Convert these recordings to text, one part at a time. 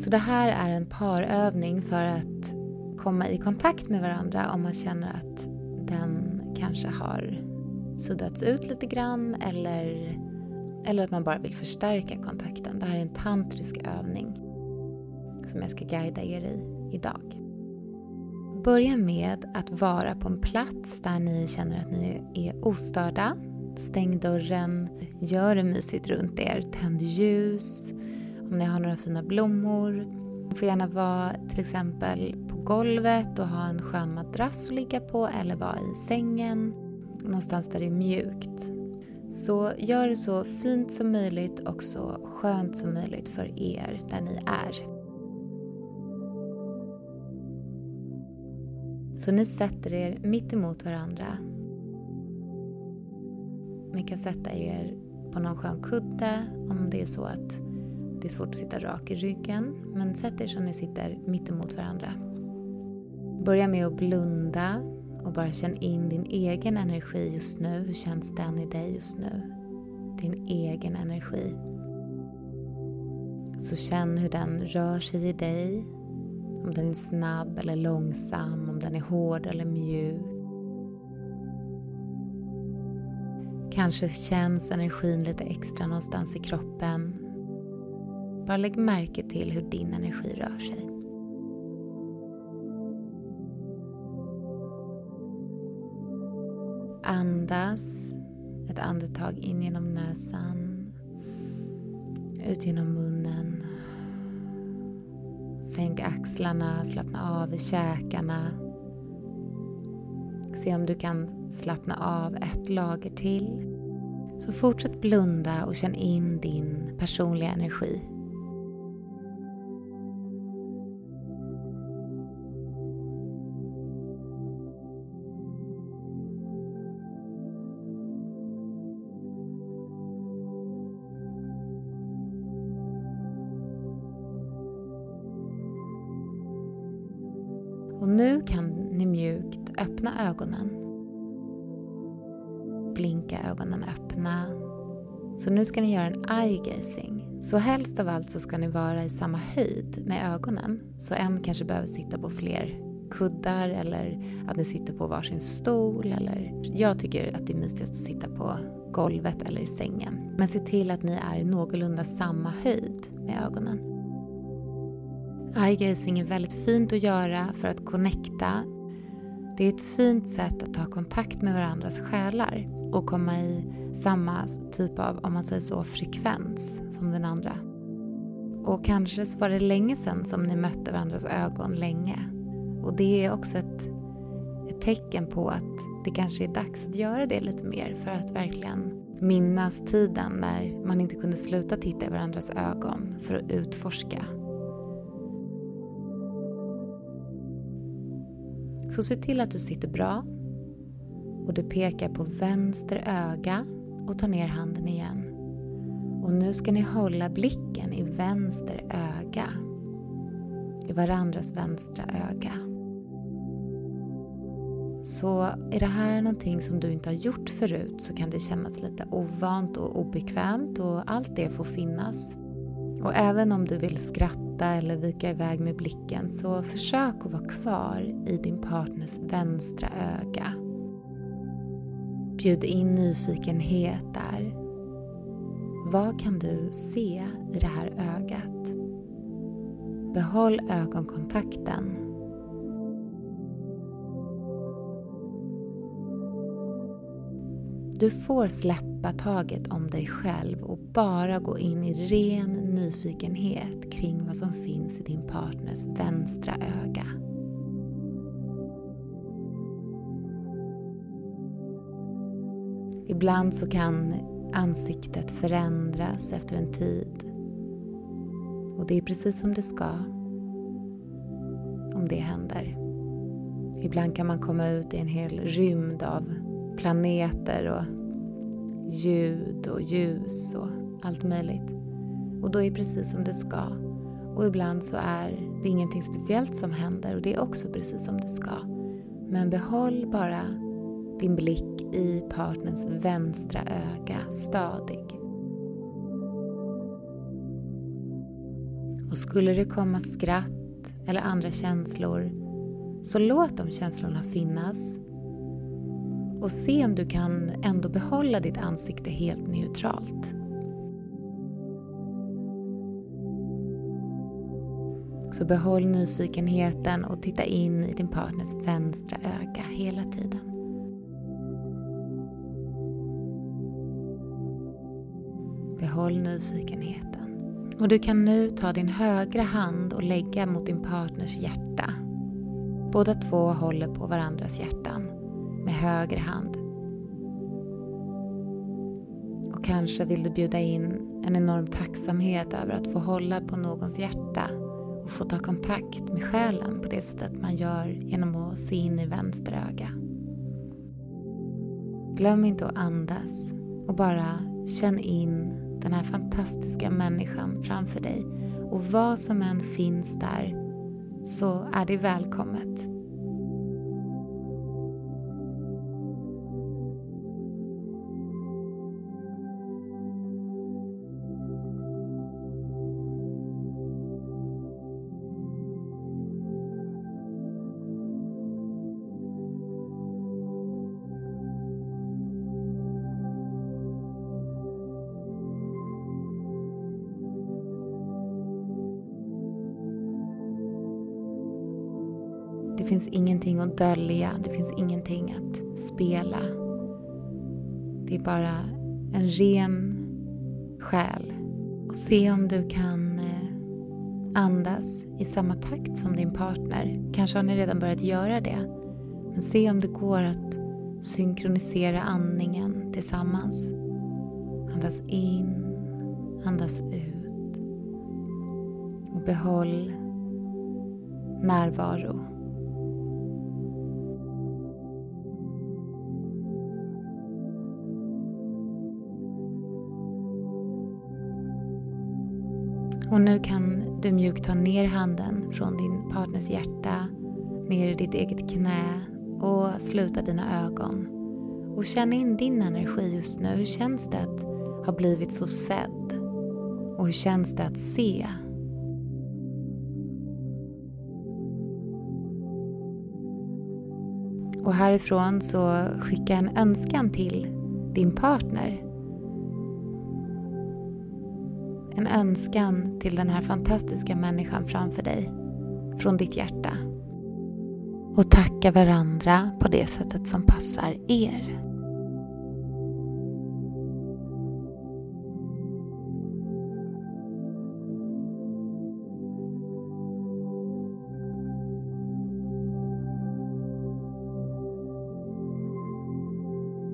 Så det här är en parövning för att komma i kontakt med varandra om man känner att den kanske har suddats ut lite grann eller, eller att man bara vill förstärka kontakten. Det här är en tantrisk övning som jag ska guida er i idag. Börja med att vara på en plats där ni känner att ni är ostörda. Stäng dörren, gör det mysigt runt er, tänd ljus, om ni har några fina blommor. Ni får gärna vara till exempel på golvet och ha en skön madrass att ligga på eller vara i sängen, någonstans där det är mjukt. Så gör det så fint som möjligt och så skönt som möjligt för er där ni är. Så ni sätter er mitt emot varandra. Ni kan sätta er på någon skön kudde om det är så att det är svårt att sitta rak i ryggen. Men sätt er så ni sitter mittemot varandra. Börja med att blunda och bara känn in din egen energi just nu. Hur känns den i dig just nu? Din egen energi. Så känn hur den rör sig i dig om den är snabb eller långsam, om den är hård eller mjuk. Kanske känns energin lite extra någonstans i kroppen. Bara lägg märke till hur din energi rör sig. Andas ett andetag in genom näsan, ut genom munnen Sänk axlarna, slappna av i käkarna. Se om du kan slappna av ett lager till. Så fortsätt blunda och känn in din personliga energi. Så nu ska ni göra en eye-gazing. Så helst av allt så ska ni vara i samma höjd med ögonen. Så en kanske behöver sitta på fler kuddar eller att ni sitter på varsin stol. Eller... Jag tycker att det är mysigast att sitta på golvet eller i sängen. Men se till att ni är i någorlunda samma höjd med ögonen. Eye-gazing är väldigt fint att göra för att connecta. Det är ett fint sätt att ta kontakt med varandras själar och komma i samma typ av, om man säger så, frekvens som den andra. Och kanske så var det länge sedan som ni mötte varandras ögon länge. Och det är också ett, ett tecken på att det kanske är dags att göra det lite mer för att verkligen minnas tiden när man inte kunde sluta titta i varandras ögon för att utforska Så se till att du sitter bra och du pekar på vänster öga och tar ner handen igen. Och nu ska ni hålla blicken i vänster öga, i varandras vänstra öga. Så är det här någonting som du inte har gjort förut så kan det kännas lite ovant och obekvämt och allt det får finnas. Och även om du vill skratta eller vika iväg med blicken så försök att vara kvar i din partners vänstra öga. Bjud in nyfikenhet där. Vad kan du se i det här ögat? Behåll ögonkontakten Du får släppa taget om dig själv och bara gå in i ren nyfikenhet kring vad som finns i din partners vänstra öga. Ibland så kan ansiktet förändras efter en tid. Och det är precis som det ska om det händer. Ibland kan man komma ut i en hel rymd av planeter och ljud och ljus och allt möjligt. Och då är det precis som det ska. Och ibland så är det ingenting speciellt som händer och det är också precis som det ska. Men behåll bara din blick i partners vänstra öga stadig. Och skulle det komma skratt eller andra känslor så låt de känslorna finnas och se om du kan ändå behålla ditt ansikte helt neutralt. Så behåll nyfikenheten och titta in i din partners vänstra öga hela tiden. Behåll nyfikenheten. Och du kan nu ta din högra hand och lägga mot din partners hjärta. Båda två håller på varandras hjärtan med höger hand. Och kanske vill du bjuda in en enorm tacksamhet över att få hålla på någons hjärta och få ta kontakt med själen på det sättet man gör genom att se in i vänster öga. Glöm inte att andas och bara känn in den här fantastiska människan framför dig och vad som än finns där så är det välkommet. Finns ingenting att dölja, det finns ingenting att spela. Det är bara en ren själ. Och se om du kan eh, andas i samma takt som din partner. Kanske har ni redan börjat göra det. Men se om det går att synkronisera andningen tillsammans. Andas in, andas ut. Och behåll närvaro. Och nu kan du mjukt ta ner handen från din partners hjärta ner i ditt eget knä och sluta dina ögon. Och känn in din energi just nu. Hur känns det att ha blivit så sedd? Och hur känns det att se? Och härifrån så skicka en önskan till din partner en önskan till den här fantastiska människan framför dig från ditt hjärta. Och tacka varandra på det sättet som passar er.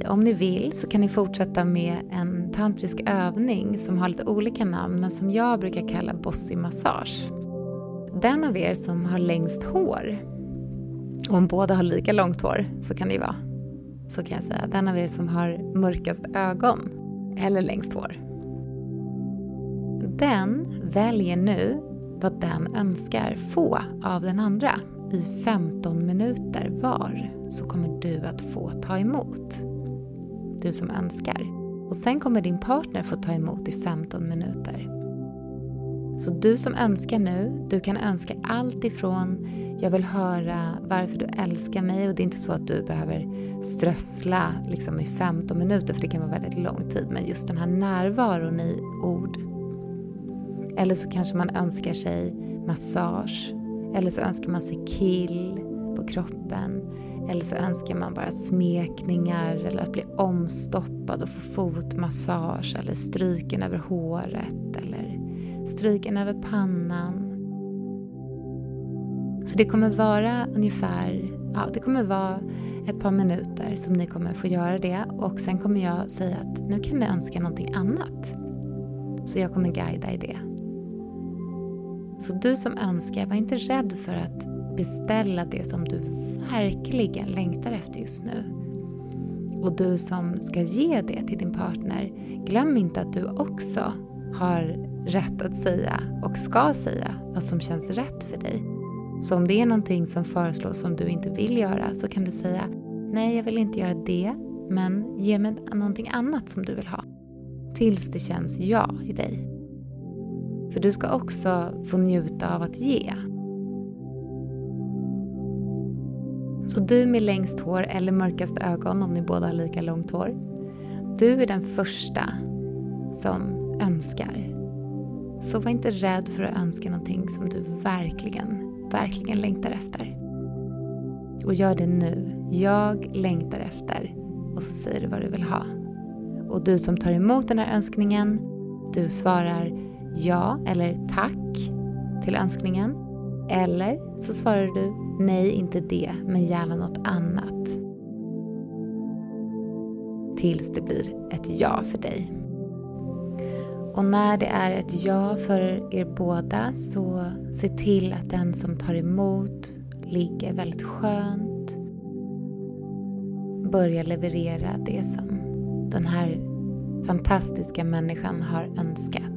Om ni vill så kan ni fortsätta med en tantrisk övning som har lite olika namn men som jag brukar kalla bossy massage. Den av er som har längst hår, om båda har lika långt hår så kan det ju vara, så kan jag säga, den av er som har mörkast ögon eller längst hår. Den väljer nu vad den önskar få av den andra. I 15 minuter var så kommer du att få ta emot du som önskar. Och sen kommer din partner få ta emot i 15 minuter. Så du som önskar nu, du kan önska allt ifrån jag vill höra varför du älskar mig och det är inte så att du behöver strössla liksom i 15 minuter för det kan vara väldigt lång tid men just den här närvaron i ord. Eller så kanske man önskar sig massage eller så önskar man sig kill på kroppen eller så önskar man bara smekningar eller att bli omstoppad och få fotmassage eller stryken över håret eller stryken över pannan. Så det kommer vara ungefär, ja det kommer vara ett par minuter som ni kommer få göra det och sen kommer jag säga att nu kan du önska någonting annat. Så jag kommer guida i det. Så du som önskar, var inte rädd för att beställa det som du verkligen längtar efter just nu. Och du som ska ge det till din partner, glöm inte att du också har rätt att säga och ska säga vad som känns rätt för dig. Så om det är någonting som föreslås som du inte vill göra så kan du säga nej, jag vill inte göra det, men ge mig någonting annat som du vill ha. Tills det känns ja i dig. För du ska också få njuta av att ge. Så du med längst hår eller mörkast ögon om ni båda har lika långt hår. Du är den första som önskar. Så var inte rädd för att önska någonting som du verkligen, verkligen längtar efter. Och gör det nu. Jag längtar efter. Och så säger du vad du vill ha. Och du som tar emot den här önskningen, du svarar ja eller tack till önskningen. Eller så svarar du nej, inte det, men gärna något annat. Tills det blir ett ja för dig. Och när det är ett ja för er båda så se till att den som tar emot ligger väldigt skönt. Börja leverera det som den här fantastiska människan har önskat.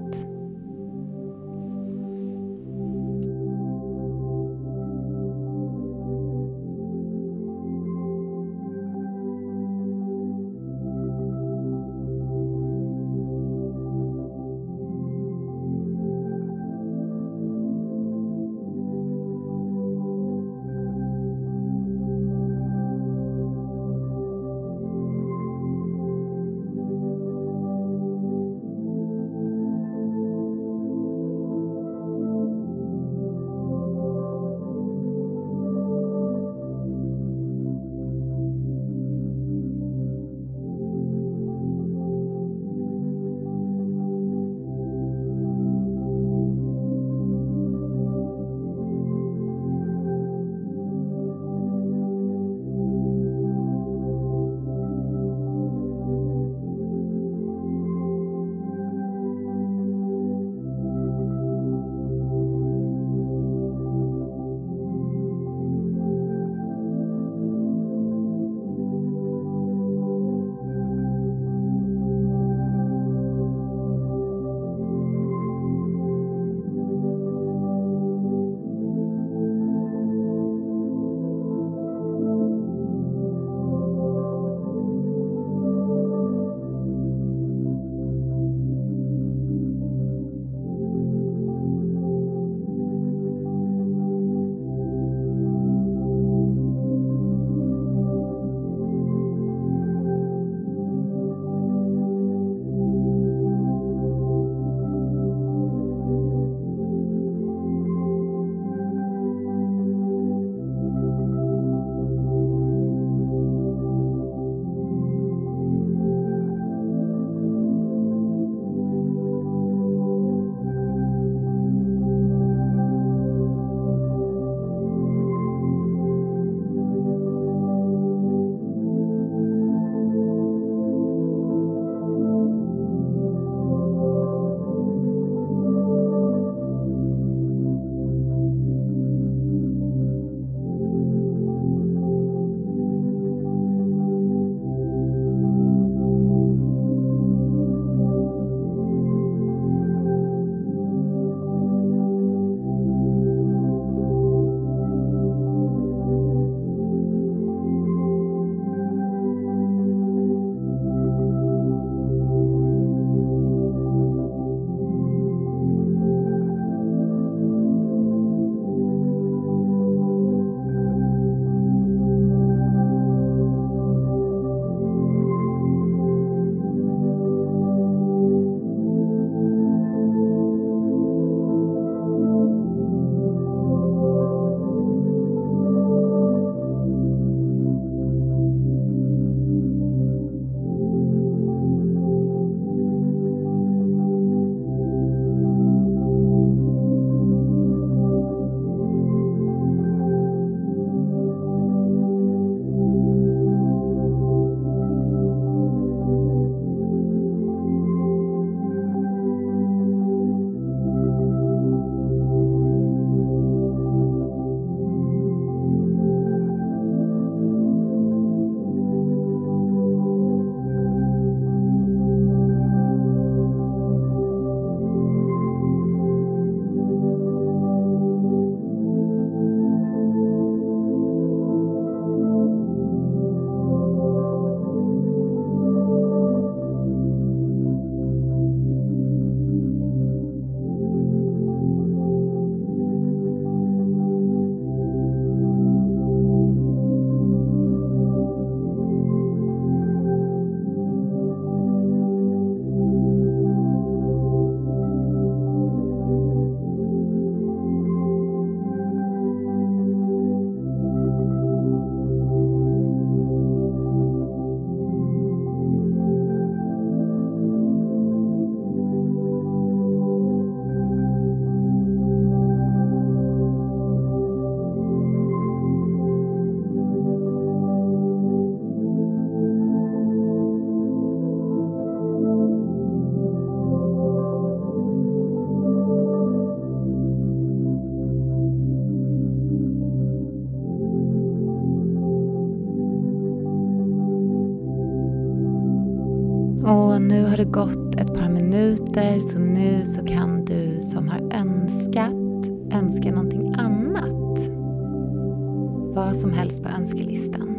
Det gått ett par minuter så nu så kan du som har önskat önska någonting annat. Vad som helst på önskelistan.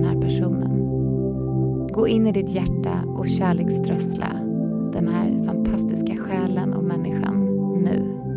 Den här personen? Gå in i ditt hjärta och kärleksströssla den här fantastiska själen och människan nu.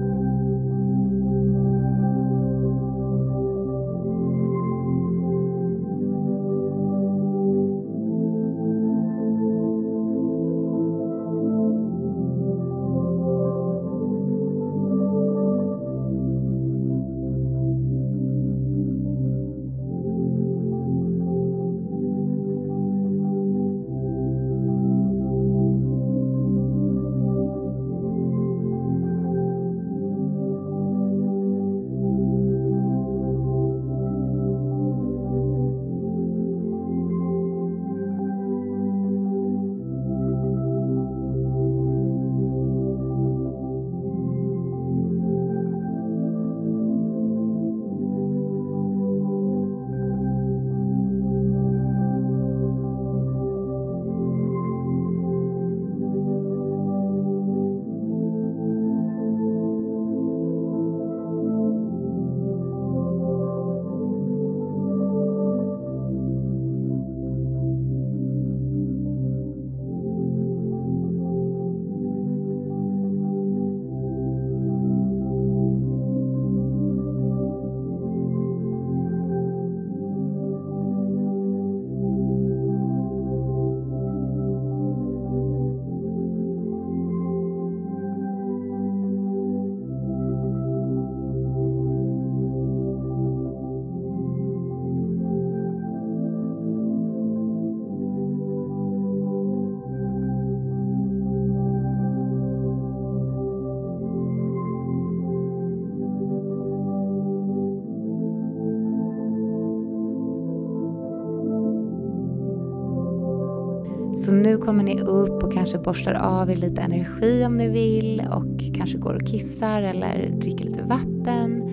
Nu kommer ni upp och kanske borstar av er lite energi om ni vill och kanske går och kissar eller dricker lite vatten.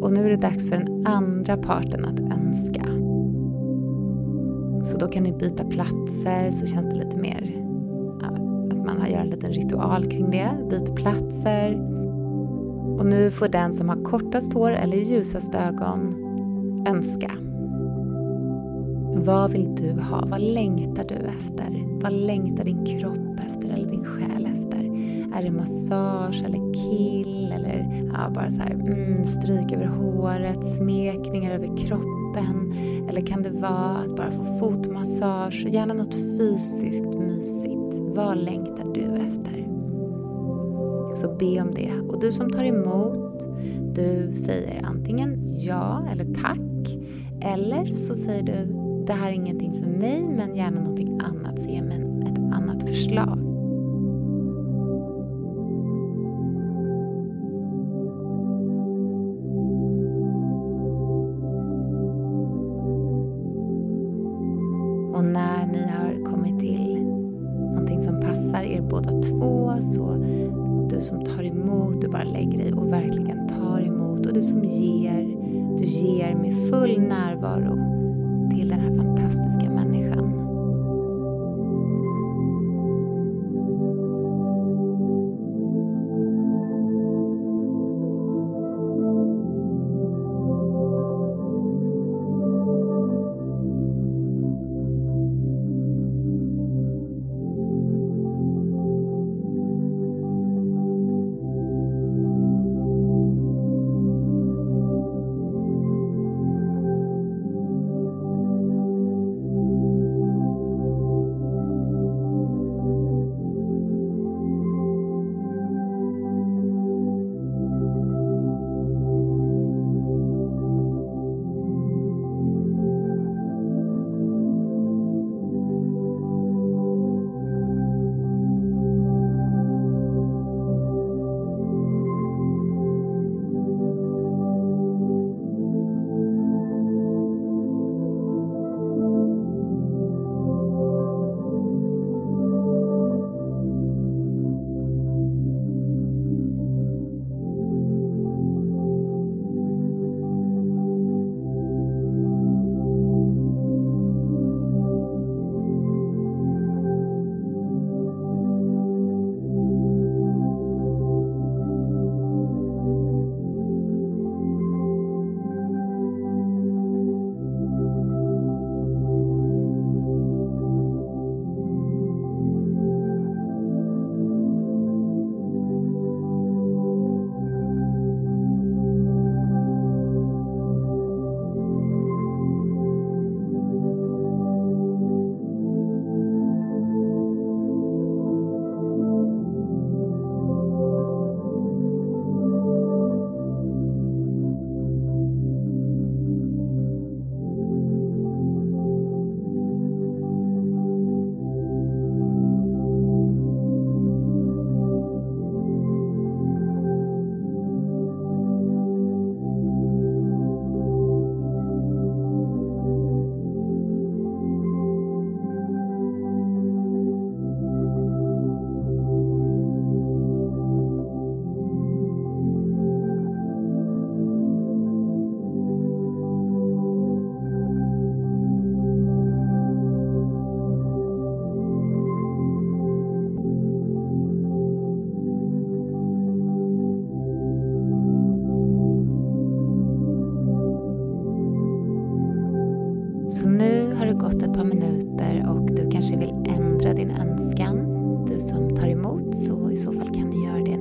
Och nu är det dags för den andra parten att önska. Så då kan ni byta platser så känns det lite mer att man gör en liten ritual kring det. Byt platser. Och nu får den som har kortast hår eller ljusast ögon önska. Vad vill du ha? Vad längtar du efter? Vad längtar din kropp efter eller din själ efter? Är det massage eller kill eller ja, bara så här, mm, stryk över håret, smekningar över kroppen? Eller kan det vara att bara få fotmassage? Gärna något fysiskt mysigt. Vad längtar du efter? Så be om det. Och du som tar emot, du säger antingen ja eller tack. Eller så säger du det här är ingenting för mig men gärna någonting annat så ge mig ett annat förslag. Så nu har det gått ett par minuter och du kanske vill ändra din önskan, du som tar emot, så i så fall kan du göra det